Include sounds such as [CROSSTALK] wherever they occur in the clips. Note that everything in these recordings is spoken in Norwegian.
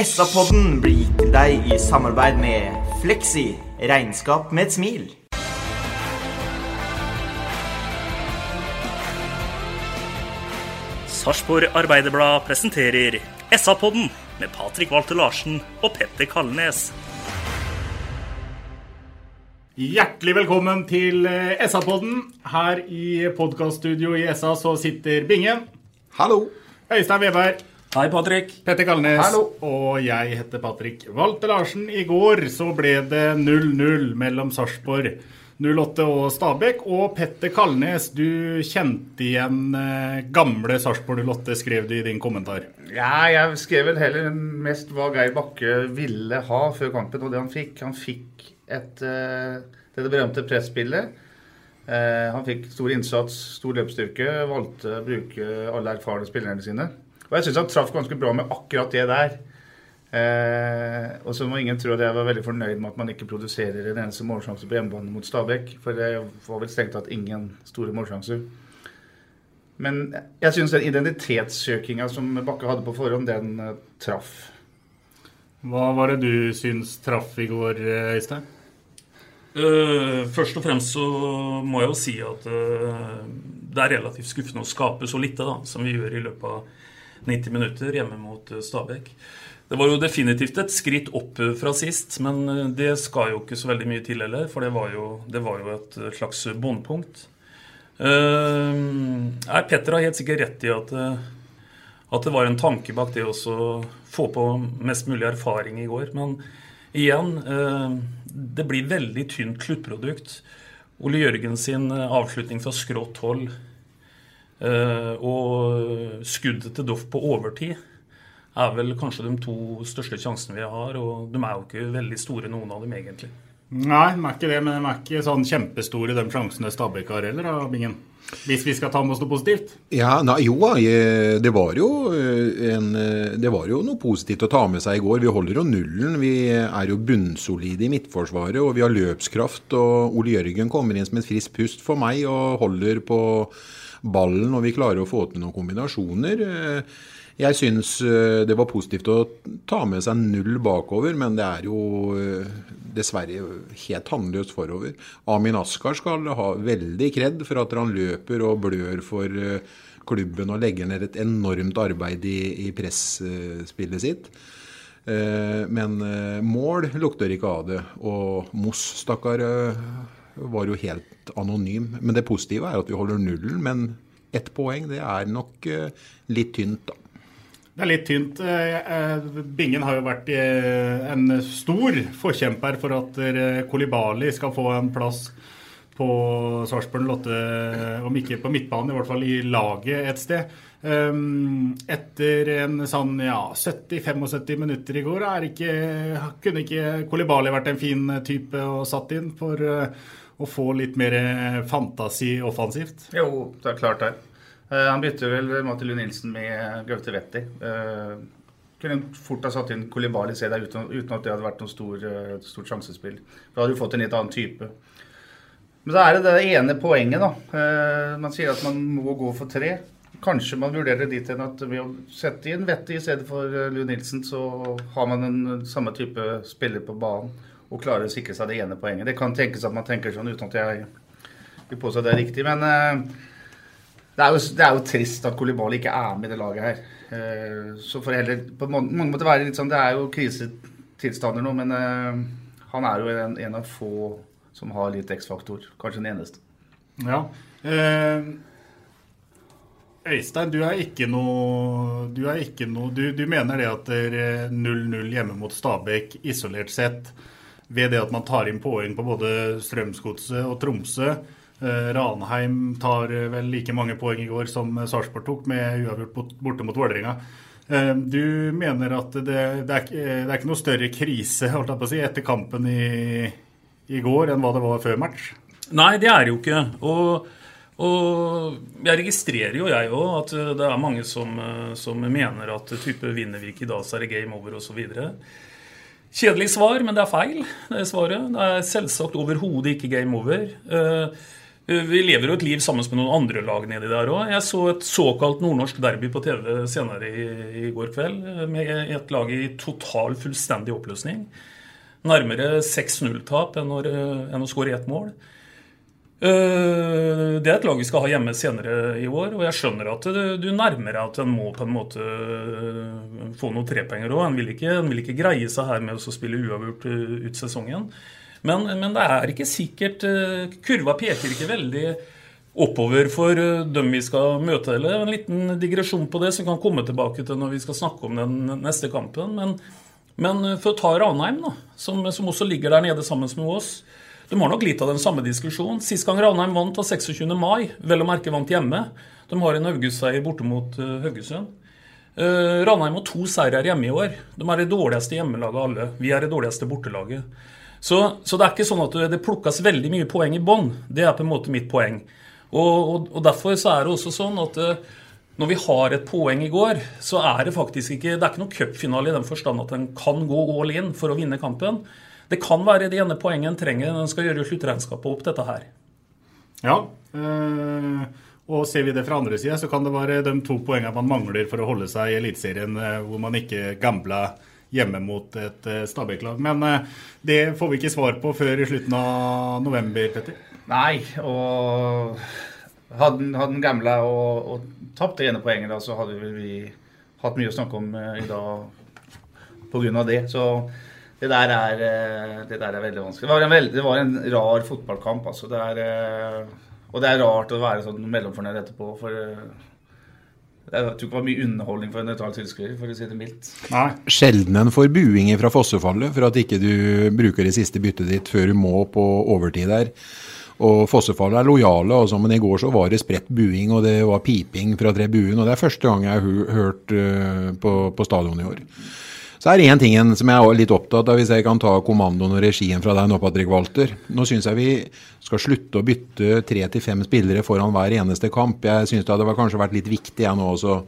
SA-podden blir gitt til deg i samarbeid med Fleksi. Regnskap med et smil. Sarpsborg Arbeiderblad presenterer SA-podden med Patrik Walter Larsen og Petter Kalnes. Hjertelig velkommen til eh, SA-podden. Her i podkaststudio i SA så sitter Bingen, Hallo! Øystein Weberg, Hei, Patrick. Petter Kalnes Hallo. og jeg heter Patrick Walter Larsen. I går så ble det 0-0 mellom Sarpsborg 08 og Stabæk. Og Petter Kalnes, du kjente igjen eh, gamle Sarpsborg 08, skrev du i din kommentar. Ja, jeg skrev vel heller mest hva Geir Bakke ville ha før kampen, og det han fikk. Han fikk et eh, det, det berømte presspillet. Eh, han fikk stor innsats, stor løpsstyrke, valgte å bruke alle erfarne spillerne sine. Og jeg syns han traff ganske bra med akkurat det der. Eh, og så må ingen tro at jeg var veldig fornøyd med at man ikke produserer en eneste målsjanse på hjemmebane mot Stabæk. For det var vel strengt tatt ingen store målsjanser. Men jeg syns den identitetssøkinga som Bakke hadde på forhånd, den eh, traff. Hva var det du syns traff i går, eh, Øystein? Uh, først og fremst så må jeg jo si at uh, det er relativt skuffende å skape så lite da, som vi gjør i løpet av 90 minutter hjemme mot eh, Stabæk. Det var jo definitivt et skritt opp eh, fra sist, men eh, det skal jo ikke så veldig mye til heller, for det var jo, det var jo et slags bondepunkt. Uh, nei, Petter har helt sikkert rett i at, at det var en tanke bak det å få på mest mulig erfaring i går. Men igjen, uh, det blir veldig tynt sluttprodukt. Ole Jørgen sin avslutning fra skrått hold og skuddet til Doff på overtid er vel kanskje de to største sjansene vi har, og de er jo ikke veldig store, noen av dem egentlig. Nei, de er ikke det, men de er ikke sånn kjempestore, de sjansene Stabæk har heller, da, Bingen. Hvis vi skal ta med oss noe positivt. Ja, nei, jo, da, det var jo, eh, en, eh, det var jo noe positivt å ta med seg i går. Vi holder jo nullen. Vi er jo bunnsolide i midtforsvaret, og vi har løpskraft. Og Ole Jørgen kommer inn som et friskt pust for meg og holder på ballen, og vi klarer å få til noen kombinasjoner. Jeg syns det var positivt å ta med seg null bakover, men det er jo dessverre helt tannløst forover. Amin Askar skal ha veldig kred for at han løper og blør for klubben og legger ned et enormt arbeid i, i presspillet sitt. Men mål lukter ikke av det. Og Moss, stakkar, var jo helt anonym. Men det positive er at vi holder nullen. Men ett poeng, det er nok litt tynt, da. Det er litt tynt. Bingen har jo vært en stor forkjemper for at Kolibali skal få en plass på Sarpsborg Lotte, om ikke på midtbanen, i hvert fall i laget et sted. Etter en sånn ja, 70-75 minutter i går ikke, kunne ikke Kolibali vært en fin type å satt inn for å få litt mer fantasi offensivt? Jo, det er klart det. Han bytter vel Matti Lund Nilsen med Gaute Wetti. Kunne fort ha satt inn Kolibali C der uten, uten, at det hadde vært noe stor, stort sjansespill. Da hadde du fått en litt annen type. Men så er det det ene poenget, da. Man sier at man må gå for tre. Kanskje man vurderer det dit hen at ved å sette inn Vetti i stedet for Lund Nilsen, så har man den samme type spiller på banen og klarer å sikre seg det ene poenget. Det kan tenkes at man tenker sånn uten at jeg vil påstå det er riktig. Men det er, jo, det er jo trist at Kolibali ikke er med i det laget her. Så for heller på mange måter være litt sånn Det er jo krisetilstander nå, men eh, han er jo en, en av få som har litt X-faktor. Kanskje den eneste. Ja. Eh, Øystein, du er ikke noe Du, ikke noe, du, du mener det at 0-0 hjemme mot Stabæk isolert sett, ved det at man tar inn poeng på både Strømsgodset og Tromsø eh, Ranheim tar vel like mange poeng i går som Sarpsborg tok, med uavgjort borte mot Vålerenga. Eh, du mener at det, det, er, det, er, ikke noe større krise [LAUGHS] si, etter kampen i, i går enn hva det var før match? Nei, det er det jo ikke. Og og jeg registrerer jo, jeg òg, at det er mange som, som, mener at type vinner vi ikke i dag, så er det game over osv. Kjedelig svar, men det er feil, det er svaret. Det er selvsagt overhodet ikke game over. Eh, vi lever jo et liv sammen med noen andre lag nedi der òg. Jeg så et såkalt nordnorsk derby på TV senere i, i går kveld, med et lag i total, fullstendig oppløsning. Nærmere 6-0-tap enn, enn å skåre ett mål. Eh, det er et lag vi skal ha hjemme senere i år, og jeg skjønner at du nærmer deg at en må på en måte eh, få noen trepenger òg. En, en vil ikke greie seg her med å spille uavgjort eh, ut sesongen. Men, men, det er ikke sikkert Kurva peker ikke veldig oppover for dem vi skal møte. Eller en liten digresjon på det som kan komme tilbake til når vi skal snakke om den neste kampen. Men, men for å ta Ranheim, da, som, som også ligger der nede sammen med oss. De har nok litt av den samme diskusjonen. Sist gang Ranheim vant, var 26. mai. Vel å merke vant hjemme. De har en augustseier borte mot uh, Haugesund. Uh, Ranheim har to seirer hjemme i år. De er det dårligste hjemmelaget av alle. Vi er det dårligste bortelaget. Så, så, det er ikke sånn at det plukkes veldig mye poeng i bånn. Det er på en måte mitt poeng. Og, og, og derfor er det også sånn at uh, når vi har et poeng i går, så er det faktisk ikke Det er ikke noen cupfinale i den forstand at en kan gå all in for å vinne kampen. Det kan være det ene poenget en trenger når en skal gjøre sluttregnskapet opp dette her. Ja, øh, og ser vi det fra andre sida, så kan det være de to poengene man mangler for å holde seg i Eliteserien, øh, hvor man ikke gambler hjemme mot et uh, Stabæk-lag. Men det får vi ikke svar på før i slutten av november, Petter. Nei, og hadde han gambla og, og tapt det ene poenget, da, så hadde vi hatt mye å snakke om i dag pga. det. Så det der, er, eh, det der er, veldig vanskelig. Det var en, veldig, det var en rar fotballkamp. Altså. Det er, eh, og det er rart å være sånn mellomfornøyd etterpå. For eh, jeg tror ikke det var mye underholdning for en nøytral tilskuer, for å si det mildt. Nei. Sjelden en får buing fra Fossefallet for at ikke du bruker det siste byttet ditt før du må på overtid der. Og Fossefallet er lojale, altså, men i går så var det spredt buing og det var piping fra tre buen. Og det er første gang jeg har hørt uh, på, på stadion i år. Så er det én ting som jeg er litt opptatt av, hvis jeg kan ta kommandoen og regien fra deg nå, Patrick Walter. Nå syns jeg vi skal slutte å bytte tre til fem spillere foran hver eneste kamp. Jeg syns det hadde kanskje vært litt viktig jeg nå også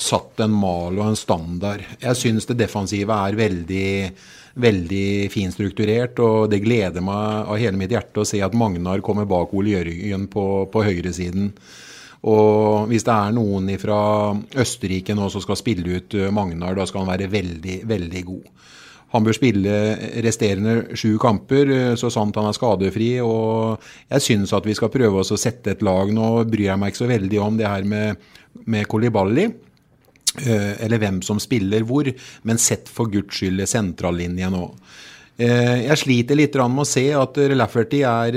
satt en mal og en standard. Jeg syns det defensive er veldig, veldig finstrukturert, og det gleder meg av hele mitt hjerte å se at Magnar kommer bak Ole Jørgen på, på høyresiden. Og hvis det er noen fra Østerrike nå som skal spille ut eh, Magnar, da skal han være veldig, veldig god. Han bør spille resterende sju kamper, eh, så sant han er skadefri. Og jeg syns at vi skal prøve oss å sette et lag. Nå bryr jeg meg ikke så veldig om det her med, med Kolibali. Eh, eller hvem som spiller hvor, men sett for guds skyld sentrallinje nå. Jeg sliter litt med å se at Lafferty er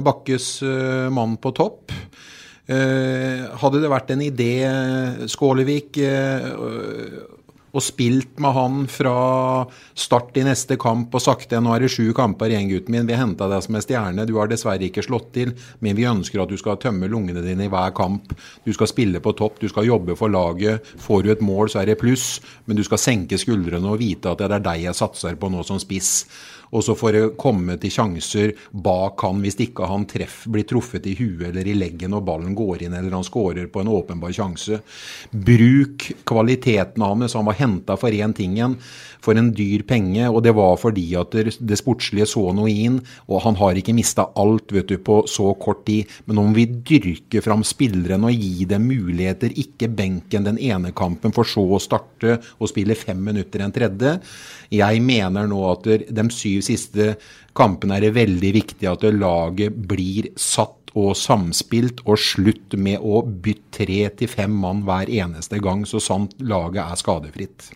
Bakkes mann på topp. Eh, hadde det vært en idé, Skålevik, og eh, spilt med han fra start i neste kamp og sagt det, nå er det sju kamper igjen, gutten min, vi henta deg som en stjerne, du har dessverre ikke slått til, men vi ønsker at du skal tømme lungene dine i hver kamp. Du skal spille på topp, du skal jobbe for laget. Får du et mål, så er det pluss, men du skal senke skuldrene og vite at det er deg jeg satser på nå som spiss. Og så får det komme til sjanser bak han hvis ikke han treff, blir truffet i huet eller i leggen og ballen går inn eller han skårer på en åpenbar sjanse. Bruk kvaliteten hans. Han var henta for én ting igjen, for en dyr penge. Og det var fordi at det sportslige så noe inn. Og han har ikke mista alt vet du, på så kort tid. Men om vi dyrker fram spillerne og gir dem muligheter, ikke benken den ene kampen, for så å starte og spille fem minutter en tredje, jeg mener nå at de syv siste kampene er det veldig viktig at laget blir satt og samspilt, og slutt med å bytte tre til fem mann hver eneste gang, så sant laget er skadefritt.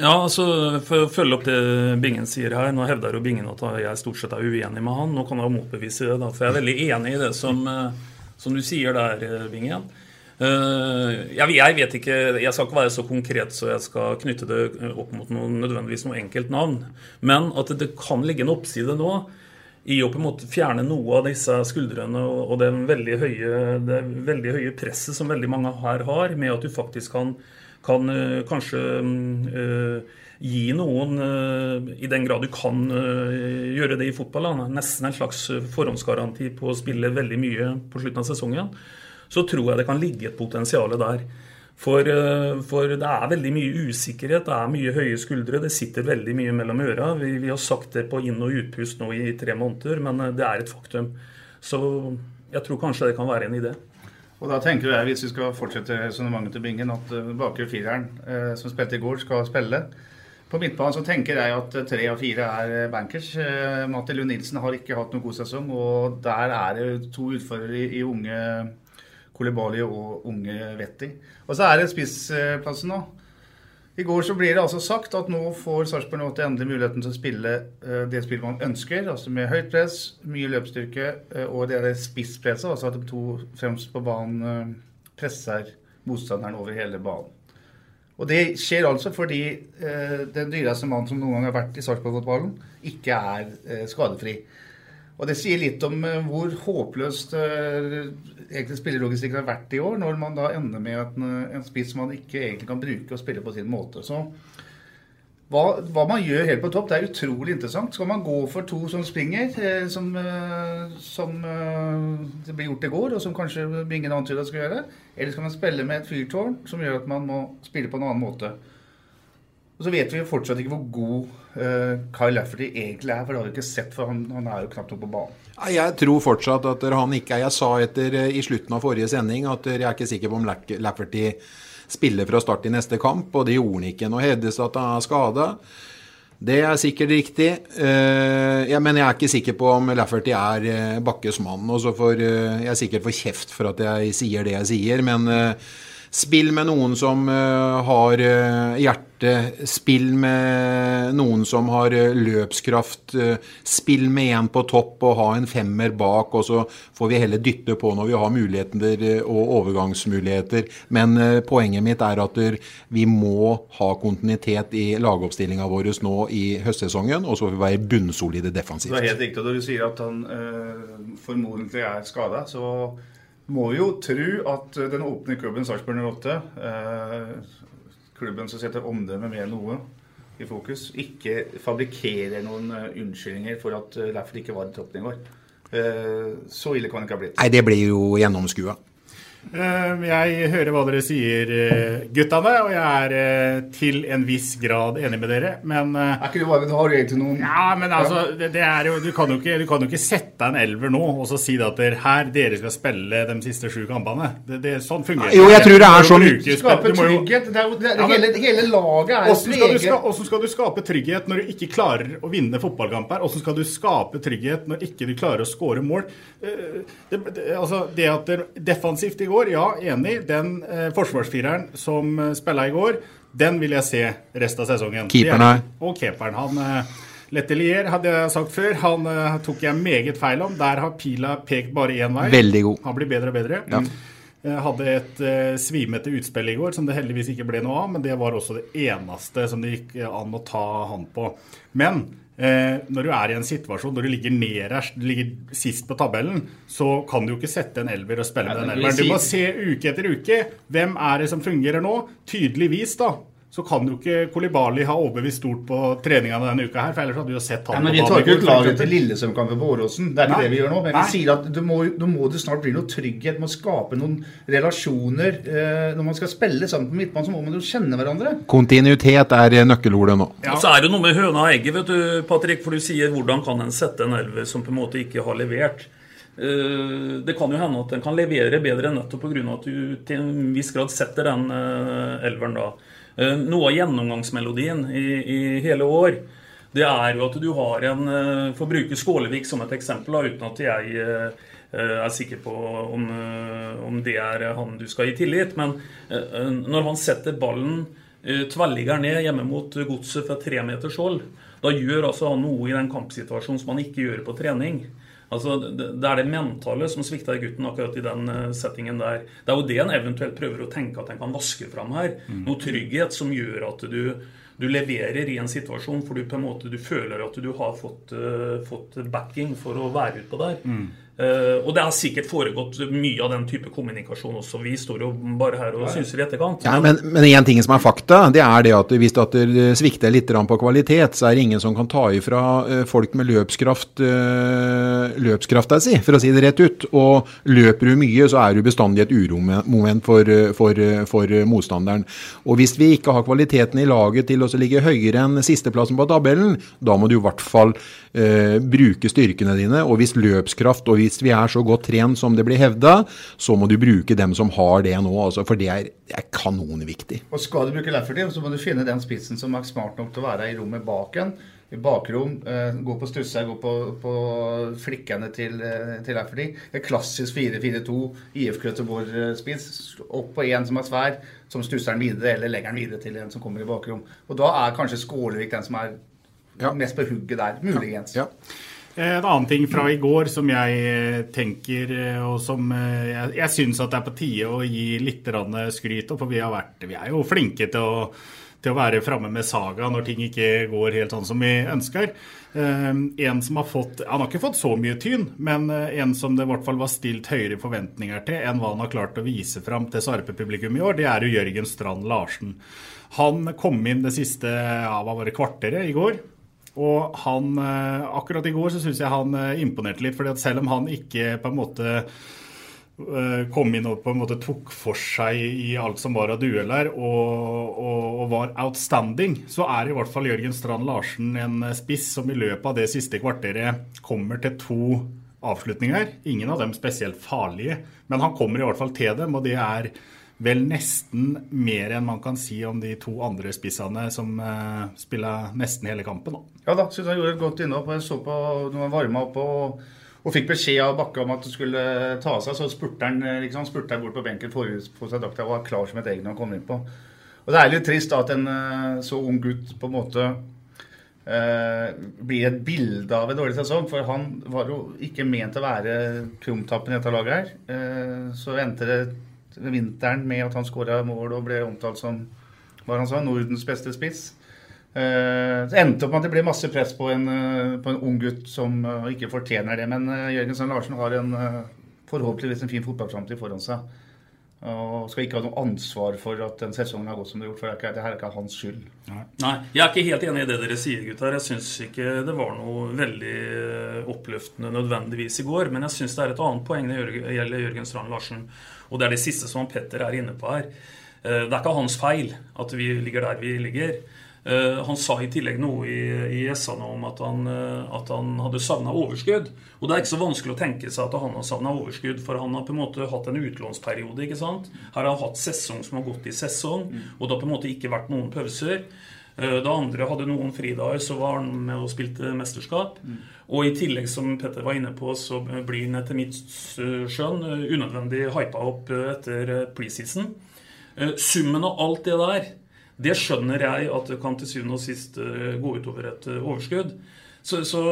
Ja, altså For å følge opp det Bingen sier her. Nå hevder jo Bingen at jeg stort sett er uenig med han. Nå kan jeg motbevise det, da, for jeg er veldig enig i det som, eh, som du sier der, eh, Bingen. Uh, jeg, vet ikke, jeg skal ikke være så konkret så jeg skal knytte det opp mot noe, nødvendigvis noe enkelt navn. Men at det kan ligge en oppside nå i å på en måte fjerne noe av disse skuldrene og, det, veldig høye, det veldig høye presset som veldig mange her har, med at du faktisk kan kan eh, kanskje eh, gi noen, eh, i den grad du kan gjøre det i fotball, nesten en slags forhåndsgaranti på å spille veldig mye på slutten av sesongen, så tror jeg det kan ligge et potensial der. For, for, det er veldig mye usikkerhet, det er mye høye skuldre, det sitter veldig mye mellom øra. Vi, vi, har sagt det på inn- og utpust nå i tre måneder, men det er et faktum. Så jeg tror kanskje det kan være en idé. Og da tenker jeg, Hvis vi skal fortsette resonnementet til Bingen, at uh, bakre fireren uh, som spilte i går, skal spille. På midtbanen så tenker jeg at tre av fire er bankers. Uh, Matti Lund Nilsen har ikke hatt noen god sesong, og der er det to utfordrere i, i unge Kolibali og unge Vetti. Og så er det spissplassen nå. I går så blir det altså sagt at nå får Sarpsborg 8 endelig muligheten til å spille uh, det spillet man ønsker. Altså med høyt press, mye løpsstyrke uh, og det er det spisspresset. Altså at de to fremst på banen uh, presser motstanderen over hele banen. Og det skjer altså fordi den dyreste mannen som noen gang har vært i Sarpsborg-fotballen, ikke er skadefri. Og det sier litt om hvor håpløst egentlig spillelogistikken har vært i år, når man da ender med en, en spiss man ikke egentlig kan bruke og spille på sin måte. Så hva, hva, man gjør helt på topp, det er utrolig interessant. Skal man gå for to som springer, eh, som, eh, som eh, det ble gjort i går, og som kanskje ingen antyda skal gjøre? Eller skal man spille med et fyrtårn som gjør at man må spille på en annen måte? Og så vet vi fortsatt ikke hvor god uh, Kyle Lafferty egentlig er, for det har vi ikke sett, for han, han er jo knapt nok på banen. Jeg tror fortsatt at han ikke er Jeg sa etter eh, i slutten av forrige sending at jeg er ikke sikker på om Lafferty spiller fra start i neste kamp, og det gjorde han ikke. Nå hevdes at han er skada. Det er sikkert riktig. Uh, ja, men jeg er ikke sikker på om Lafferty er uh, Bakkes mann. Og så får uh, jeg sikkert få kjeft for at jeg sier det jeg sier, men Spill med noen som uh, har uh, hjerte. Spill med noen som har uh, løpskraft. spill med en på topp og ha en femmer bak, og så får vi heller dytte på når vi har muligheter og overgangsmuligheter. Men poenget mitt er at vi må ha kontinuitet i lagoppstillinga vår nå i høstsesongen, og så får vi være bunnsolide defensivt. Det er helt riktig når du sier at han formodentlig er skada. Så må jo tro at den åpne klubben Sarpsborg 08, eh, klubben som setter omdømmet med noe i fokus, ikke fabrikkerer noen uh, unnskyldninger for at derfor ikke var i toppen i går. Så ille kan det ikke ha blitt. Nei, det blir jo gjennomskua. Eh, jeg hører hva dere sier, eh, guttene, og jeg er eh, til en viss grad enig med dere, men Er ikke du bare har egentlig noen Ja, men altså, det, det er jo, du, kan jo ikke, du kan jo ikke sette en elver nå og så si at dere, her dere skal spille de siste sju kampene. Det, det, sånn fungerer Jo, jeg tror det er sånn Skape trygghet. Det er, det er, ja, hele, hele, laget er preget Hvordan skal du skape trygghet når du ikke klarer å vinne fotballkamper? Hvordan skal du skape trygghet når ikke du klarer å skåre mål? altså, det at det defensivt i går, ja, enig. Den eh, forsvarsfireren som eh, spilla i går, den vil jeg se resten av sesongen. Keeperen her. Og keeperen. Han eh, Letelier hadde jeg sagt før, han eh, tok jeg meget feil om. Der har pila pekt bare én vei. Veldig god. Han blir bedre og bedre. Ja. Jeg eh, hadde et uh, svimete utspill i går som det heldigvis ikke ble noe av, men det var også det eneste som det gikk an å ta han på. Men Eh, når du er i en situasjon når du ligger nederst, du ligger sist på tabellen, så kan du jo ikke sette en elver og spille med den elveren. Du må se uke etter uke. Hvem er det som fungerer nå? Tydeligvis, da så kan jo ikke Kolibali ha overbevist stort på treningene denne uka her. For ellers hadde vi jo sett han ja, Men vi tar ikke ut laget til Lillesømkampen på Åråsen. Det er ikke Nei. det vi gjør nå. Men vi sier at det må, det må det snart bli noe trygghet. Må skape noen relasjoner. Eh, når man skal spille sammen på midtbanen, så må man jo kjenne hverandre. Kontinuitet er nøkkelordet nå. Ja. Og så er det noe med høna og egget, vet du, Patrick. For du sier hvordan kan en sette en elver som på en måte ikke har levert? Eh, det kan jo hende at den kan levere bedre nettopp pga. at du til en viss grad setter den eh, elveren da. Eh, noe av gjennomgangsmelodien i, i, hele år, det er jo at du har en eh, For å bruke Skålevik som et eksempel, uten at jeg eh, er sikker på om, om, det er han du skal gi tillit. Men når han setter ballen tverrligger ned hjemme mot godset fra tre meters hold, da gjør altså han noe i den kampsituasjonen som han ikke gjør på trening. Altså, Det det er det mentale som svikter gutten akkurat i den eh, settingen der. Det er jo det en eventuelt prøver å tenke at en kan vaske fram her. Noe trygghet som gjør at du, du leverer i en situasjon hvor du på en måte du føler at du har fått, eh, fått backing for å være utpå der. Eh, og det har sikkert foregått mye av den type kommunikasjon også. Vi står jo bare her og synser i etterkant. Ja, men, men en ting som er fakta, det er det at hvis at det svikter litt på kvalitet, så er det ingen som kan ta ifra eh, folk med løpskraft eh, løpskrafta si, for å si det rett ut. Og løper du mye, så er du bestandig et uromoment for, eh, for, eh, for eh, motstanderen. Og hvis vi ikke har kvaliteten i laget til å ligge høyere enn sisteplassen på tabellen, da må du i hvert fall eh, bruke styrkene dine. Og hvis løpskraft og hvis vi er så godt trent som det blir hevda, så må du bruke dem som har det nå. Altså, for det er, det er kanonviktig. Og skal du bruke Lafferty, så må du finne den spissen som er smart nok til å være i rommet bak en. I bakrom, eh, gå på stusser, gå på, på flikkene til, eh, til Lafferty. En klassisk 4-4-2, IF Göteborg-spiss. Opp på en som er svær, som stusser den videre, eller legger den videre til en som kommer i bakrom. Og da er kanskje Skålevik den som er mest på hugget der. Muligens. En annen ting fra i går som jeg eh, tenker, eh, og som eh, jeg, jeg syns det er på tide å gi litt skryt for vi, vært, vi er jo flinke til å, til å være framme med saga når ting ikke går helt sånn som vi ønsker. en som har fått Han har ikke fått så mye tyn, men en som det i hvert fall var stilt høyere forventninger til enn hva han har klart å vise fram til Sarpe-publikum i år, det er jo Jørgen Strand Larsen. Han kom inn det siste ja, hva var det, kvarteret i går. Og han, eh, akkurat i går så syns jeg han eh, imponerte litt. fordi at selv om han ikke på en måte eh, kom inn og på en måte tok for seg i alt som var av dueller og, og, og var outstanding, så er i hvert fall Jørgen Strand Larsen en spiss som i løpet av det siste kvarteret kommer til to avslutninger. Ingen av dem spesielt farlige, men han kommer i hvert fall til dem, og det er vel nesten mer enn man kan si om de to andre spissene som uh, spiller nesten hele kampen. Da. Ja da, syns han gjorde et godt innhopp. Jeg så på når han varma opp og, og, fikk beskjed av Bakke om at det skulle ta seg, så spurte han liksom, spurte bort på benken forut på seg drakta og var klar som et egg når han kom inn på. Og Det er litt trist da, at en uh, så ung gutt på en måte uh, blir et bilde av en dårlig sesong. For han var jo ikke ment å være krumtappen i dette laget her. så endte det vinteren med at han skåra mål og ble omtalt som hva han sa, Nordens beste spiss. Uh, det endte opp med at det ble masse press på en, uh, på en ung gutt som uh, ikke fortjener det. Men Jørgen Sand Larsen har en, forhåpentligvis en fin fotballframtid foran seg. Og skal ikke ha noe ansvar for at den sesongen har gått som det har gjort. For det, her er ikke hans skyld. Nei. Jeg er ikke helt enig i det dere sier, gutter. Jeg syns ikke det var noe veldig oppløftende nødvendigvis i går. Men jeg syns det er et annet poeng når det gjelder Jørgen Strand Larsen. Og det er det siste som Petter er inne på her. Det er ikke hans feil at vi ligger der vi ligger. Han sa i tillegg noe i, i nå om at han, at han hadde savna overskudd. Og det er ikke så vanskelig å tenke seg at han har savna overskudd, for han har på en måte hatt en utlånsperiode. ikke sant? Her har han hatt sesong som har gått i sesong, og det har på en måte ikke vært noen pauser. Da andre hadde noen fridager, så var han med og spilte mesterskap. Og i tillegg, som Petter var inne på, så blir han etter mitt skjønn unødvendig hypa opp etter preseason. Summen av alt det der, det skjønner jeg at det kan til syvende og sist gå utover et overskudd. Så, så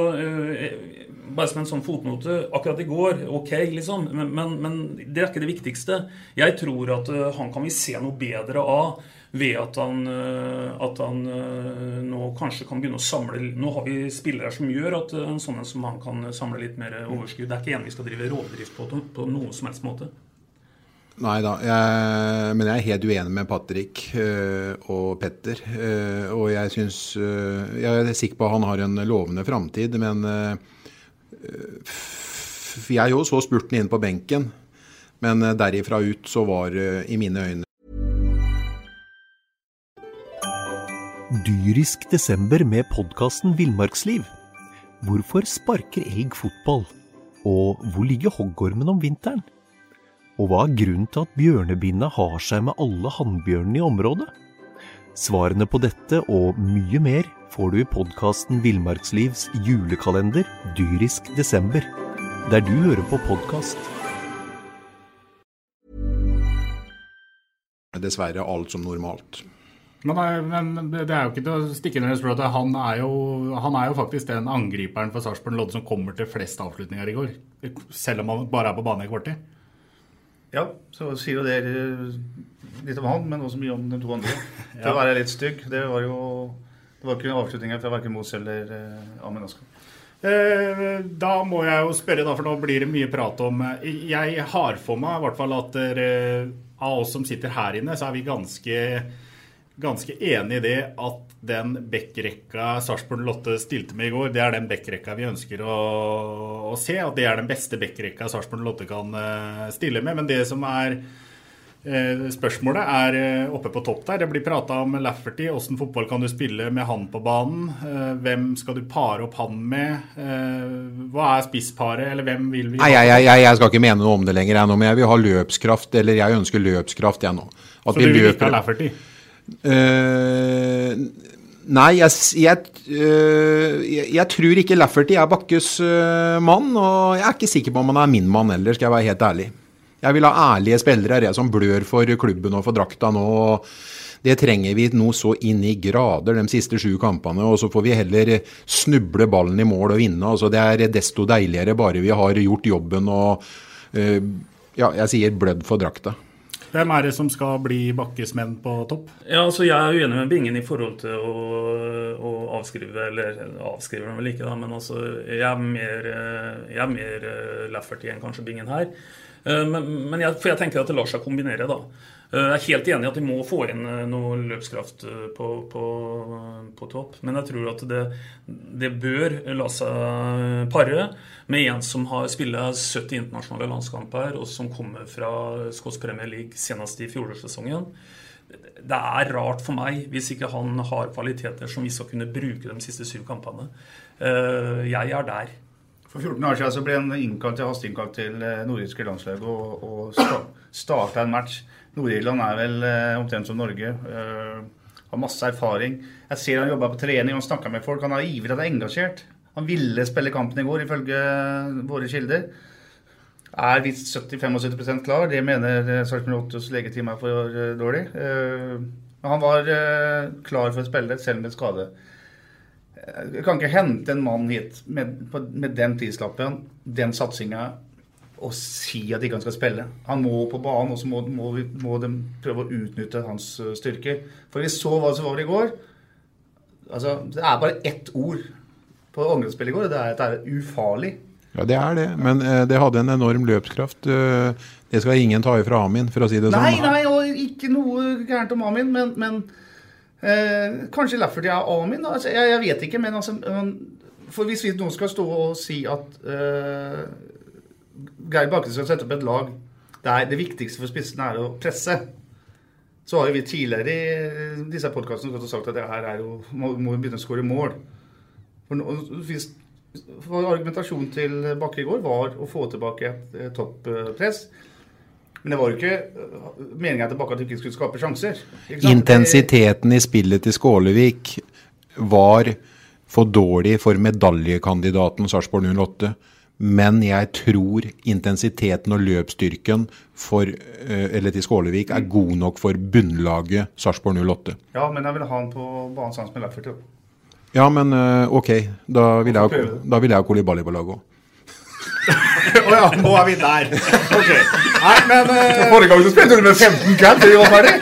bare som en sånn fotnote Akkurat i går, ok, liksom. Men, men, men, det er ikke det viktigste. Jeg tror at han kan vi se noe bedre av ved at han, at han nå kanskje kan begynne å samle Nå har vi spillere som gjør at en sånn som han kan samle litt mer overskudd. Det er ikke en vi skal drive rovdrift på på noen som helst måte. Nei da, men jeg er helt uenig med Patrick øh, og Petter. Øh, og jeg syns øh, Jeg er sikker på at han har en lovende framtid, men Jeg jo så spurten inn på benken, men derifra ut så var i mine øyne Dyrisk desember med podkasten Villmarksliv. Hvorfor sparker elg fotball? Og hvor ligger hoggormen om vinteren? Og hva er grunnen til at bjørnebinna har seg med alle hannbjørnene i området? Svarene på dette og mye mer får du i podkasten Villmarkslivs julekalender dyrisk desember, der du hører på podkast. Dessverre alt som normalt. Men, men det er jo ikke til å stikke under i spørsmålet. at han er, jo, han er jo faktisk den angriperen for Sarpsborg Lodde som kommer til flest avslutninger i går. Selv om han bare er på bane i kvarter. Ja, så sier jo dere litt om han, men også mye om de to andre. [LAUGHS] For Ja. å være litt stygg, det var jo det var ikke avslutninger fra verken Mos eller eh, Amin Askar. Eh, Da må jeg jo spørre, da, for nå blir det mye prat om eh, Jeg har for meg i hvert fall at dere, av oss som sitter her inne, så er vi ganske, ganske enig i det at den backrekka Sarpsborg Lotte stilte med i går, det er den backrekka vi ønsker å, å se. At det er den beste backrekka Sarpsborg Lotte kan eh, stille med. Men det som er eh, Spørsmålet er eh, oppe på topp der. Det blir prata om Lafferty. Åssen fotball kan du spille med han på banen? Hvem skal du pare opp han med? Hva er spissparet, eller hvem vil vi Nei, jeg, jeg, jeg, skal ikke mene noe om det lenger, jeg nå, men jeg vil ha løpskraft, eller jeg ønsker løpskraft, jeg nå. At Så vi du vil ikke ha Lafferty? Eh, nei, jeg, jeg, eh, jeg, jeg tror ikke Lafferty er Bakkes eh, mann, og jeg er ikke sikker på om han er min mann heller, skal jeg være helt ærlig. Jeg vil ha ærlige spillere, jeg som blør for klubben og for drakta nå. og Det trenger vi nå så inn i grader de siste sju kampene, og så får vi heller snuble ballen i mål og vinne. altså Det er desto deiligere bare vi har gjort jobben og eh, ja, jeg sier blødd for drakta. Hvem er det som skal bli Bakkes menn på topp? Ja, altså Jeg er uenig med Bingen i forhold til å, å avskrive Eller avskriver dem vel ikke, da, men altså jeg er mer, eh, jeg er mer eh, Lafferty enn kanskje Bingen her. Eh, Men, men jeg, for jeg tenker at det lar seg kombinere, da. Eh, Jeg er helt enig i at vi må få inn eh, noe løpskraft på, på, på topp. Men jeg tror at det, det bør la seg pare med en som har spilt 70 internasjonale landskamper, og som kommer fra Skotsk Premier League senest i fjorårssesongen. Det er rart for meg hvis ikke han har kvaliteter som vi skal kunne bruke de siste syv kampene. Jeg er der. For 14 år siden så ble han innkalt hasteinnkalt til eh, nordirske landslaget og, og sta, starta en match. Nord-Irland er vel eh, omtrent som Norge. eh, har masse erfaring. Jeg ser han jobber på trening, han snakker med folk. Han er ivrig, han er engasjert. Han ville spille kampen i går, ifølge våre kilder. Er visst 70-75 klar. Det mener eh, Sarpsborg 8s legeteam er for eh, dårlig. Eh, han var eh, klar for å spille, selv med skade. Jeg kan ikke hente en mann hit med, med den prislappen, den satsinga, og si at ikke han skal spille. Han må på banen, og så må, må, må de prøve å utnytte hans uh, styrker. For vi så hva som var i går. Altså, Det er bare ett ord på angrepsspillet i går, og det er at det er ufarlig. Ja, det er det, men eh, det hadde en enorm løpskraft. eh, det skal ingen ta ifra Amin, for å si det Nei, sånn. nei, og ikke noe gærent om Amin, men, men eh, kanskje Lafferty er Amin? Altså, jeg, jeg vet ikke, men altså For hvis vi nå skal stå og si at eh, Geir Bakke skal sette opp et lag der det viktigste for spissene er å presse, så har jo vi tidligere i disse podkastene sagt at det her er jo, må, må begynne å skåre mål. For, hvis, for Argumentasjonen til Bakke i går var å få tilbake et eh, topppress. Men det var jo ikke eh, meninga Bakke at du ikke skulle skape sjanser. Intensiteten i spillet til Skålevik var for dårlig for medaljekandidaten Sarpsborg 08. Men jeg tror intensiteten og løpsstyrken for, eh, eller til Skålevik er god nok for bunnlaget Sarpsborg 08. Ja, men jeg vil ha han på banen sammen med Lafferty. Ja, men eh, ok. Da vil jeg, da vil jeg ha Kolibali på laget òg. Å ja, nå er vi der. Ok. Nei, men uh... Forrige gang så spilte du med 15 cap til vi var ferdig.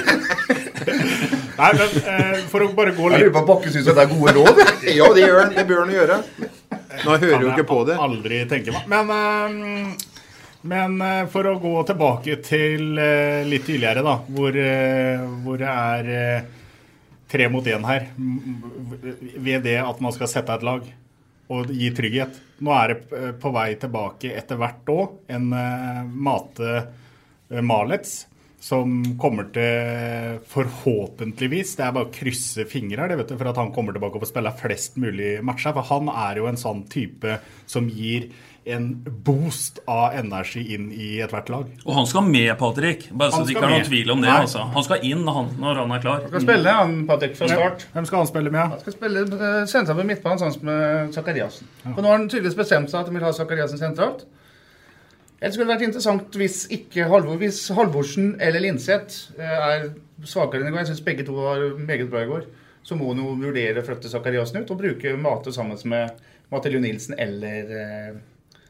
Nei, men uh, for å bare gå litt Jeg lurer på Bakke syns det er gode råd. [LAUGHS] Ja, det gjør han. Det bør han gjøre. Nå hører jo ikke på det. Aldri tenke meg. Men, uh, men uh, for å gå tilbake til litt tidligere, da, hvor, hvor det er tre mot én her, ved det at man skal sette et lag og gi trygghet. Nå er det eh, på vei tilbake etter hvert òg en eh, Mate eh, Malets. Som kommer til, forhåpentligvis Det er bare å krysse fingre her, for at han kommer tilbake og får spille flest mulig matcher. For han er jo en sånn type som gir en boost av energi inn i ethvert lag. Og han skal med, Patrick. Bare så det ikke er noen tvil om det. Altså. Han skal inn han, når han er klar. Han skal spille, han Patrick, fra start. Hvem skal han spille med? Han skal spille eh, sentralt på midtbanen sammen med Zakariassen. For nå har han tydeligvis bestemt seg at han vil ha Zakariassen sentralt. Det skulle vært interessant hvis ikke Halvor, hvis Halvorsen eller Linseth eh, er svakere enn i går. Jeg syns begge to var meget bra i går. Så må han jo vurdere å flytte Zakariassen ut og bruke Mate sammen med Mathilde Nilsen eller eh,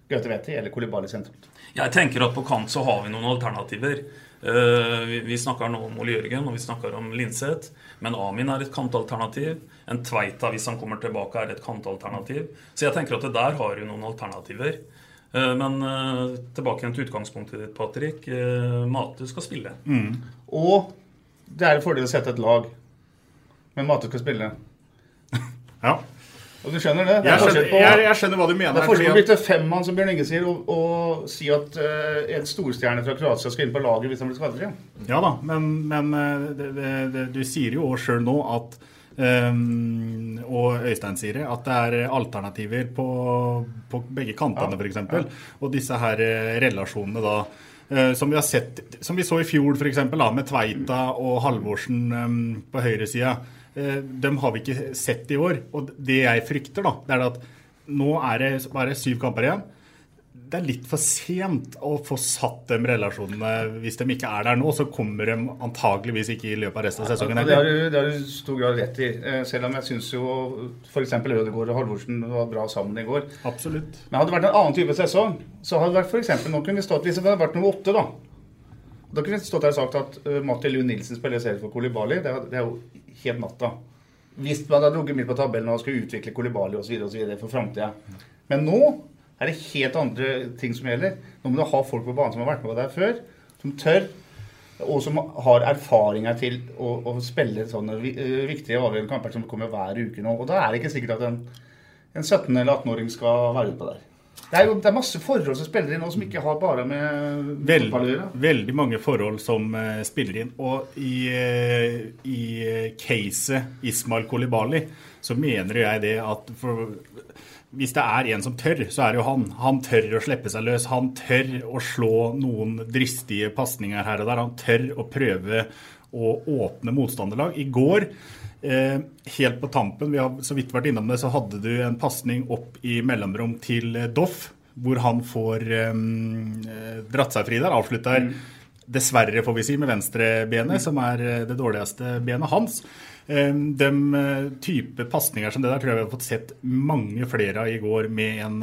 Gaute eller Kolibali sentralt. Jeg tenker at på kant så har vi noen alternativer. Uh, vi, snakker nå om Ole Jørgen og vi snakker om Linseth. Men Amin er et kantalternativ. En Tveita, hvis han kommer tilbake, er et kantalternativ. Så jeg tenker at det der har du noen alternativer. Uh, men uh, tilbake igjen til utgangspunktet ditt, Patrick. Mate skal spille. Mm. Og det er en fordel å sette et lag. Men Mate skal spille. [LAUGHS] ja. Og du skjønner det? det jeg, skjønner, på, jeg, jeg, skjønner, hva du mener. Det er forskjell på å bytte femmann, som Bjørn Inge sier, og, og, si at uh, en storstjerne fra Kroatia skal inn på laget hvis han blir skadet igjen. Ja da, men, men eh, det, det, du sier jo sjøl nå at um, Og Øystein sier det, at det er alternativer på, på begge kantene, ja, f.eks. Ja. Og disse her relasjonene da som vi har sett, som vi så i fjor f.eks. med Tveita og Halvorsen um, på høyresida. Eh, dem har vi ikke sett i år. Og det jeg frykter, da, det er at nå er det bare syv kamper igjen. Det er litt for sent å få satt de relasjonene. Hvis de ikke er der nå, så kommer de antageligvis ikke i løpet av resten av sesongen. Ja, det har du, det har du stor grad rett i. Eh, selv om jeg syns jo f.eks. Ødegaard og Halvorsen var bra sammen i går. Absolutt. Men hadde det vært en annen type sesong, så hadde det vært f.eks. nå kunne vi stått hvis det hadde vært nummer åtte, da. Da kunne vi stått her og sagt at uh, Matti Lund Nilsen spiller selv for Kolibali. Det, det er jo helt natta. Hvis man hadde ligget midt på tabellen og skulle utvikle Kolibali osv. for framtida. Men nå er det helt andre ting som gjelder. Nå må du ha folk på banen som har vært med der før, som tør, og som har erfaringer til å, å spille sånne eh, viktige avgjørende kamper som kommer hver uke nå. Og da er det ikke sikkert at en, en 17- eller 18-åring skal være ute der. Det er jo det er masse forhold som spiller inn nå, som ikke har bare med Veld, å gjøre. Veldig mange forhold som uh, spiller inn. Og i, uh, i uh, caset Ismail Kolibali så mener jeg det at for, hvis det er en som tør, så er det jo han. Han tør å slippe seg løs. Han tør å slå noen dristige pasninger her og der. Han tør å prøve å åpne motstanderlag. I går Eh, helt på tampen, vi har så vidt vært innom det, så hadde du en pasning opp i mellomrom til eh, Doff, hvor han får eh, dratt seg fri der. Avslutter mm. dessverre, får vi si, med venstrebenet, mm. som er eh, det dårligste benet hans. Eh, de type pasninger som det der tror jeg vi har fått sett mange flere av i går med en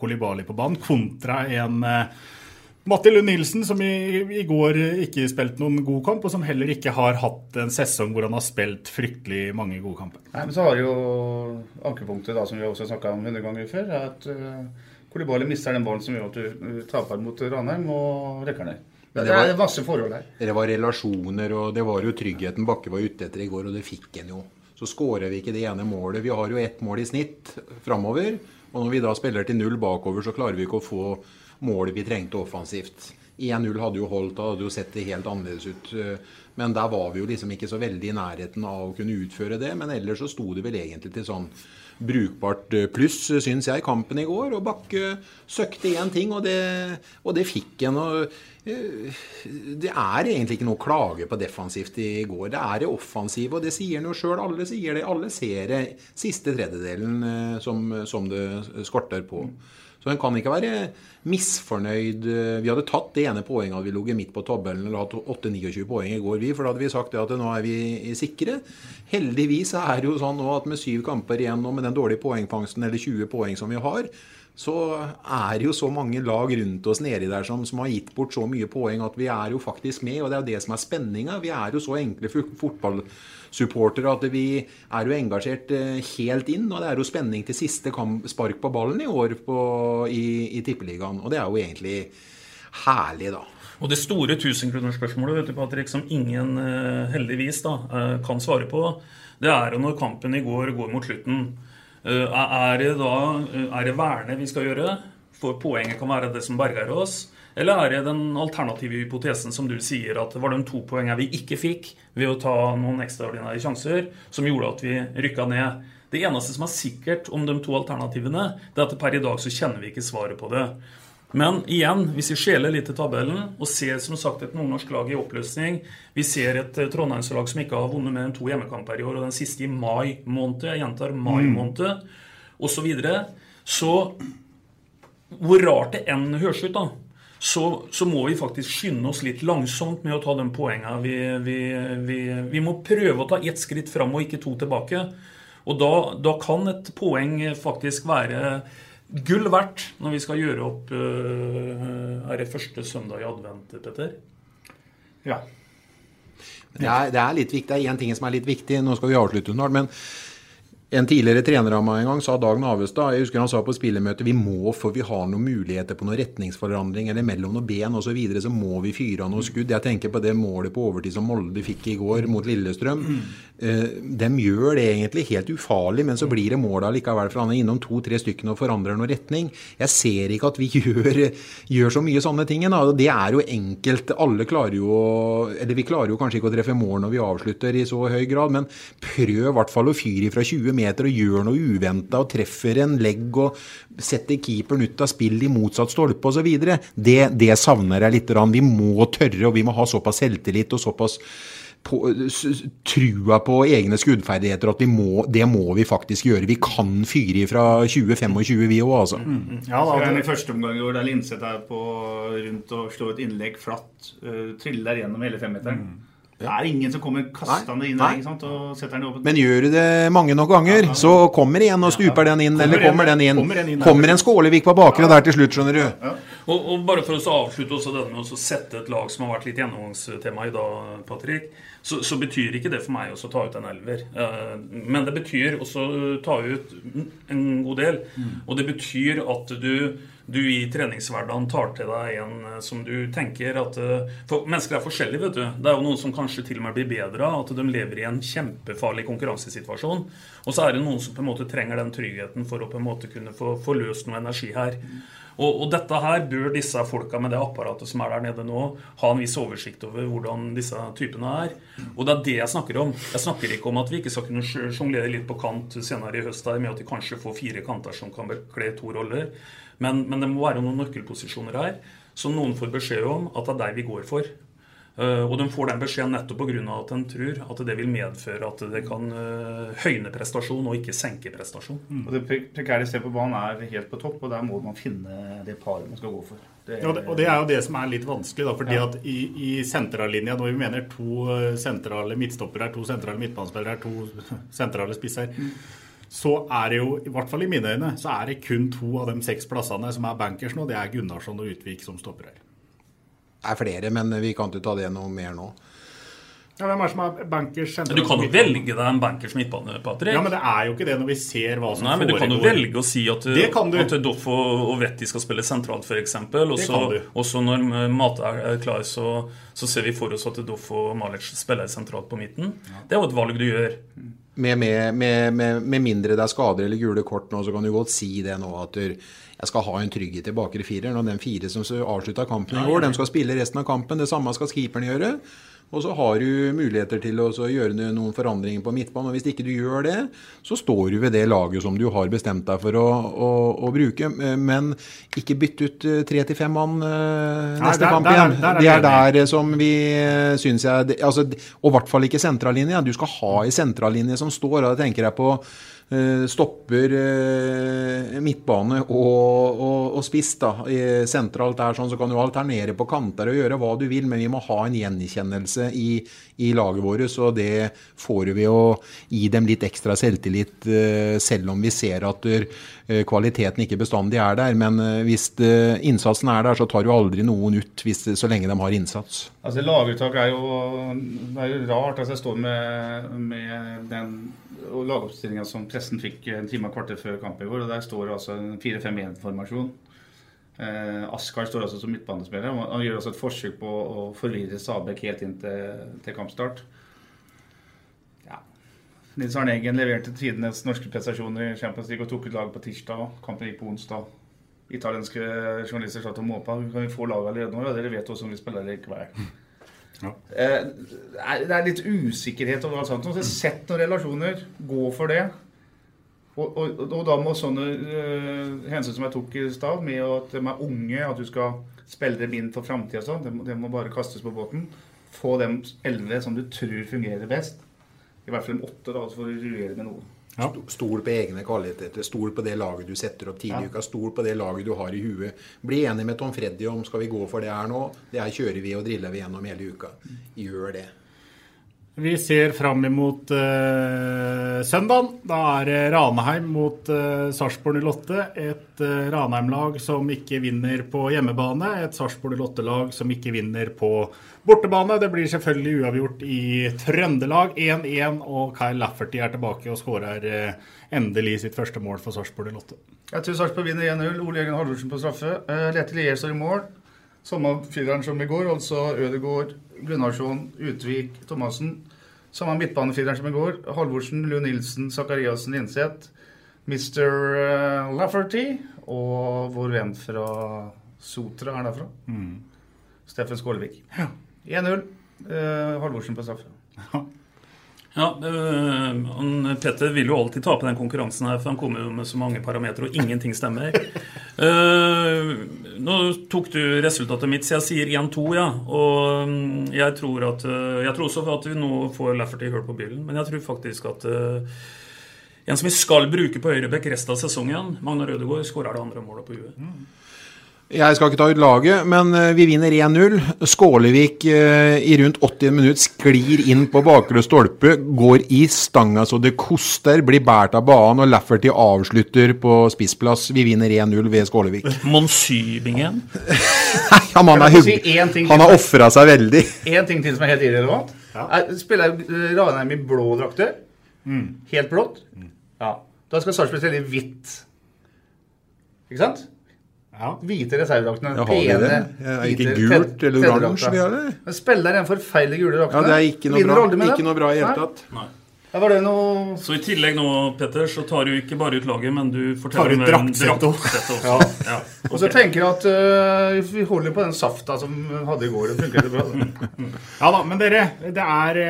Kolibali på banen, kontra en Matti Lund Nilsen, som i, i, går ikke spilte noen god kamp, og som heller ikke har hatt en sesong hvor han har spilt fryktelig mange gode kamper. Nei, men Så har jo ankepunktet, da, som vi også har snakka om hundre ganger før, at uh, Kolibali mister den ballen som gjør at du uh, taper mot Ranheim og rekker ned. Det, det, var, det er masse forhold her. Det var relasjoner, og det var jo tryggheten Bakke var ute etter i går, og det fikk en jo. Så skårer vi ikke det ene målet. Vi har jo ett mål i snitt framover. Og når vi da spiller til null bakover, så klarer vi ikke å få målet vi trengte offensivt. 1-0 hadde jo holdt, da hadde jo sett det helt annerledes ut. Men der var vi jo liksom ikke så veldig i nærheten av å kunne utføre det. Men ellers så sto det vel egentlig til sånn brukbart pluss, syns jeg, kampen i går. Og Bakke søkte én ting, og det, og det fikk en. Og, eh, det er egentlig ikke noe å klage på defensivt i går. Det er det offensive, og det sier han jo sjøl. Alle sier det. Alle ser det siste tredjedelen eh, som, som det skorter på. Så en kan ikke være misfornøyd. Vi hadde tatt det ene poenget hadde vi ligget midt på tabellen eller hatt 8-29 poeng i går, vi. For da hadde vi sagt at nå er vi sikre. Heldigvis er det jo sånn nå at med syv kamper igjen og med den dårlige poengfangsten, eller 20 poeng som vi har, så er det jo så mange lag rundt oss nedi der som, som, har gitt bort så mye poeng at vi er jo faktisk med. Og det er jo det som er spenninga. Vi er jo så enkle fotballsupportere at vi er jo engasjert eh, helt inn. Og det er jo spenning til siste spark på ballen i år på, i, i Tippeligaen. Og det er jo egentlig herlig, da. Og det store tusenkronerspørsmålet Patrick, som ingen eh, heldigvis da, eh, kan svare på, det er jo når kampen i går går mot slutten. Eh, er det da eh, er det vernet vi skal gjøre? For poenget kan være det som berger oss? Eller er det den alternative hypotesen som du sier, at det var de to poengene vi ikke fikk ved å ta noen ekstraordinære sjanser, som gjorde at vi rykka ned? Det eneste som er sikkert om de to alternativene, det er at per i dag så kjenner vi ikke svaret på det. Men igjen, hvis vi skjeler litt til tabellen og ser som sagt et nordnorsk lag i oppløsning Vi ser et eh, Trondheimslag som ikke har vunnet mer enn to hjemmekamper i år, og den siste i mai måned. Jeg gjentar mai mm. måned, osv. Så, så hvor rart det enn høres ut, da, så, så, må vi faktisk skynde oss litt langsomt med å ta de poengene. Vi, vi, vi, vi må prøve å ta ett skritt fram og ikke to tilbake. Og da, da, kan et poeng faktisk være gull verdt når vi skal gjøre opp uh, Er det første søndag i advent, Petter? Ja. Det er, det er litt viktig. Det er én ting som er litt viktig. Nå skal vi avslutte snart. men en tidligere trener av meg en gang sa Dag Navestad jeg husker han sa på spillermøtet vi må, for vi har noen muligheter på noen retningsforandring eller mellom noen ben osv., så, videre, så må vi fyre av noen skudd. Jeg tenker på det målet på overtid som Molde fikk i går mot Lillestrøm. Eh, de gjør det egentlig helt ufarlig, men så blir det mål likevel, for han er innom to-tre stykker og forandrer noen retning. Jeg ser ikke at vi [LAUGHS] gjør, gjør så mye sånne ting. Da. Det er jo enkelt. Alle klarer jo Eller vi klarer jo kanskje ikke å treffe mål når vi avslutter i så høy grad, men prøv i hvert fall å fyre fra 20 meter meter og gjør noe uventa og treffer en legg og setter keeperen ut av spill i motsatt stolpe osv. Det, det savner jeg litt. Vi må tørre, og vi må ha såpass selvtillit og såpass på, trua på egne skuddferdigheter at må, det må vi faktisk gjøre. Vi kan fyre fra 2025, vi òg, altså. Mm, mm. Ja, da, det... I første omgang der Linseth er på rundt og slår et innlegg flatt, uh, triller gjennom hele femmeteren. Mm. Det er ingen som kommer kastende inn der og setter den i åpent. Men gjør du det mange nok ganger, så kommer en og stuper den inn, eller kommer den inn. Kommer en, inn kommer en Skålevik på bakre der til slutt, skjønner du. Og, og, bare for å avslutte også denne med å sette et lag som har vært litt gjennomgangstema i dag, Patrick, så, så, betyr ikke det for meg å ta ut en elver. Eh, men det betyr også å ta ut en god del. Mm. Og det betyr at du du i treningshverdagen tar til deg en eh, som du tenker at eh, For mennesker er forskjellige, vet du. Det er jo noen som kanskje til og med blir bedre av at de lever i en kjempefarlig konkurransesituasjon. Og så er det noen som på en måte trenger den tryggheten for å på en måte kunne få, få løst noe energi her. Og, og, dette her bør disse folka med det apparatet som er der nede nå, ha en viss oversikt over hvordan disse typene er. Og det er det jeg snakker om. Jeg snakker ikke om at vi ikke skal kunne sjonglere litt på kant senere i høst der med at de kanskje får fire kanter som kan bekle to roller. Men, men det må være noen nøkkelposisjoner her som noen får beskjed om at det er deg vi går for. Uh, og de får den beskjeden nettopp pga. at de tror at det vil medføre at det kan uh, høyne prestasjon og ikke senke prestasjon. Mm. Og Det prekære stedet på banen er helt på topp, og der må man finne det paret man skal gå for. Det er, ja, og det er jo det som er litt vanskelig. Da, fordi ja. at I, i sentrallinja, når vi mener to eh, sentrale midtstoppere, to sentrale midtbanespillere, to sentrale spisser mm så er det jo, i hvert fall i mine øyne, så er det kun to av de seks plassene som er bankers nå. Det er Gunnarsson og Utvik som stopper her. Det er flere, men vi kan ikke ta det noe mer nå. Ja, hvem er som er bankers? Du kan jo velge deg en bankers midtbane, Patrick. Ja, men det er jo ikke det når vi ser hva som Nei, men Du kan jo velge å si at, at Doff og Vetti skal spille sentralt, f.eks. Og så når Mate er klar, så, så, ser vi for oss at Doff og Malic spiller sentralt på midten. Ja. Det er jo et valg du gjør. Med, med, med, med, mindre det er skader eller gule kort nå, så kan du godt si det nå at jeg skal ha en trygghet i bakre firer. Når den fire som avslutta kampen i går, de skal spille resten av kampen. Det samme skal keeperen gjøre. Og så har du muligheter til å gjøre noen forandringer på midtbanen. Og hvis ikke du gjør det, så står du ved det laget som du har bestemt deg for å, å, å bruke. Men ikke bytt ut eh, tre til fem mann eh, neste Nei, der, kamp igjen. Der, der, det er der eh, som vi syns jeg altså, Og i hvert fall ikke sentrallinja. Du skal ha ei sentrallinje som står. og da tenker jeg på stopper eh, midtbane og, og, og spiss da, sentralt der, sånn, så kan du alternere på kanter og gjøre hva du vil, men vi må ha en gjenkjennelse i, i laget vårt. Så det får vi å gi dem litt ekstra selvtillit, eh, selv om vi ser at kvaliteten ikke bestandig er der. Men hvis innsatsen er der, så tar du aldri noen ut hvis, så lenge de har innsats. Altså Laguttak er jo, det er jo rart. altså Jeg står med, med den og lagoppstillinga som pressen fikk en time og kvarter før kamp i går. og Der står altså en 4-5-1-formasjon. Eh, Askar står altså som midtbanespiller. og Han gjør altså et forsøk på å forvirre Stabæk helt inn til, til kampstart. Ja. Nils Arne Eggen leverte tidenes norske prestasjoner i Champions League og tok ut laget på tirsdag. Kampen gikk på onsdag. Italienske journalister satt og måpa. Kan vi få laget allerede nå? Ja, dere vet også om vi spiller likevel. Ja. Eh, det er litt usikkerhet om alt sånt. Så sett noen relasjoner. Gå for det. Og, og, og da må sånne uh, hensyn som jeg tok i stad, med at de er unge, at du skal spille dem inn for framtida sånn, det, det, må bare kastes på båten. Få dem elleve som du tror fungerer best. I hvert fall de åtte, da, så får du rullere med noe. Sto- Stol på egne kvaliteter. Stol på det laget du setter opp tidlig i Ja. uka. Stol på det laget du har i huet. Bli enig med Tom Freddy om skal vi gå for det her nå. Det her kjører vi og driller vi gjennom hele uka. Gjør det. Vi ser fram imot uh, søndagen. Da er det Ranheim mot uh, Sarpsborg 08. Et uh, Ranheim-lag som ikke vinner på hjemmebane. Et Sarpsborg 08-lag som ikke vinner på bortebane. Det blir selvfølgelig uavgjort i Trøndelag 1-1, og Kyle Lafferty er tilbake og skårer uh, endelig sitt første mål for Sarpsborg 08. Jeg tror Sarpsborg vinner 1-0. Ole Jørgen Halvorsen på straffe. Uh, Lete Lier står i mål. Samme fireren som i går, altså Ødegaard, Gunnarsson, Utvik, Thomassen. Samme midtbanefireren som i går. Halvorsen, Lund Nilsen, Sakariassen, Linseth. Mr. eh, Lafferty og vår venn fra Sotra er derfra. Mm. Steffen Skålevik. 1-0. Uh, Halvorsen på straffe. Ja, øh, Petter vil jo alltid tape den konkurransen her, for han kommer jo med så mange parametere, og ingenting stemmer. Eh, nå tok du resultatet mitt, så jeg sier 1-2, ja. Og um, jeg tror at uh, Jeg tror også at vi nå får Lafferty hull på bilen, men jeg tror faktisk at uh, en som vi skal bruke på høyrebekk resten av sesongen, Magnar Rødegård, skårer det andre målet på huet. Jeg skal ikke ta ut laget, men eh, vi vinner 1-0. Skålevik eh, i rundt 80 minutter sklir inn på bakre stolpe, går i stanga så det koster, blir båret av banen, og Lafferty avslutter på spissplass. Vi vinner 1-0 ved Skålevik. Monsybingen? Han, [LAUGHS] han, er hyggelig. si én han har ofra seg veldig. En ting til som er helt irrelevant. Jeg spiller eh, Ranheim i blå drakter. Helt blått. Ja. Da skal Sarpsborg spille i hvitt. Ikke sant? Hvite reservedraktene. Ja, har vi det? Ja, er ikke gult eller oransje vi har det? Men spiller den forferdelig gule Ja, det er ikke noe Vinner bra, ikke noe bra i hele tatt. Nei. Ja, var det noe Så i tillegg nå, Petter, så tar du ikke bare ut laget, men du Tar forteller ut om en draktsettet også. Ja. Ja. Og så tenker jeg at uh, vi holder på den safta som vi hadde i går. Det funker bra. [LAUGHS] Ja da, men dere, det er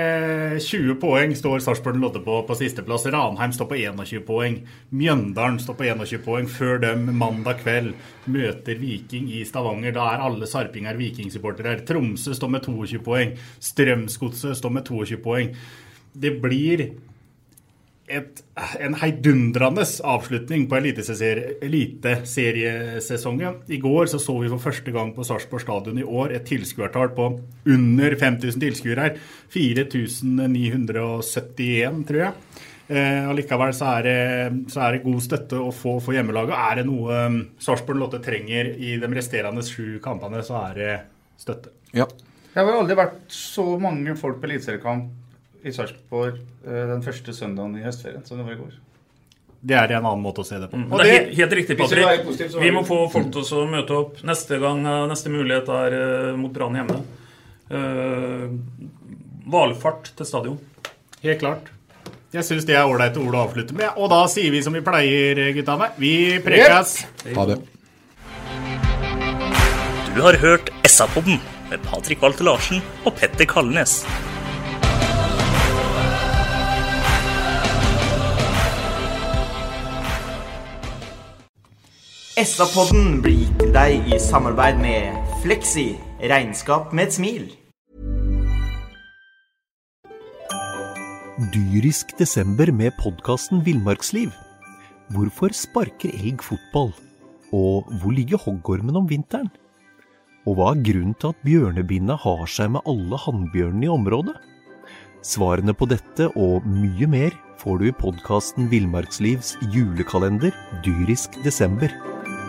uh, 20 poeng står Sarpsborg Lodde på på sisteplass. Ranheim står på 21 poeng. Mjøndalen står på 21 poeng før dem mandag kveld møter Viking i Stavanger. Da er alle sarpinger vikingsupportere. Tromsø står med 22 poeng. Strømsgodset står med 22 poeng. Det blir et, en heidundrende avslutning på eliteseriesesongen. I går så, så vi for første gang på Sarpsborg stadion i år et tilskuertall på under 5000 tilskuere. 4971, tror jeg. Eh, allikevel så er, det, så er det god støtte å få for hjemmelaget. Er det noe um, Sarpsborg Lotte trenger i de resterende sju kampene, så er det støtte. Ja. Det har vel aldri vært så mange folk på eliteseriekamp i Sarpsborg øh, den første søndagen i høstferien som det var i går. Det er en annen måte å se det på. Mm. Og det er helt, helt riktig, det Patrick. positivt, Vi må få folk til å møte opp. Neste gang, eh, neste mulighet er uh, mot Brann hjemme. Hvalfart uh, til stadion. Helt klart. Jeg syns det er ålreite ord å avslutte med. Og da sier vi som vi pleier, guttene. Vi prekes. Ha det. Du har hørt SA-podden med Patrik Walter Larsen og Petter Kalnes. SA-podden blir gitt til deg i samarbeid med Fleksi regnskap med et smil. Dyrisk desember med podkasten Villmarksliv. Hvorfor sparker elg fotball? Og hvor ligger hoggormen om vinteren? Og hva er grunnen til at bjørnebinna har seg med alle hannbjørnene i området? Svarene på dette og mye mer får du i podkasten Villmarkslivs julekalender Dyrisk desember,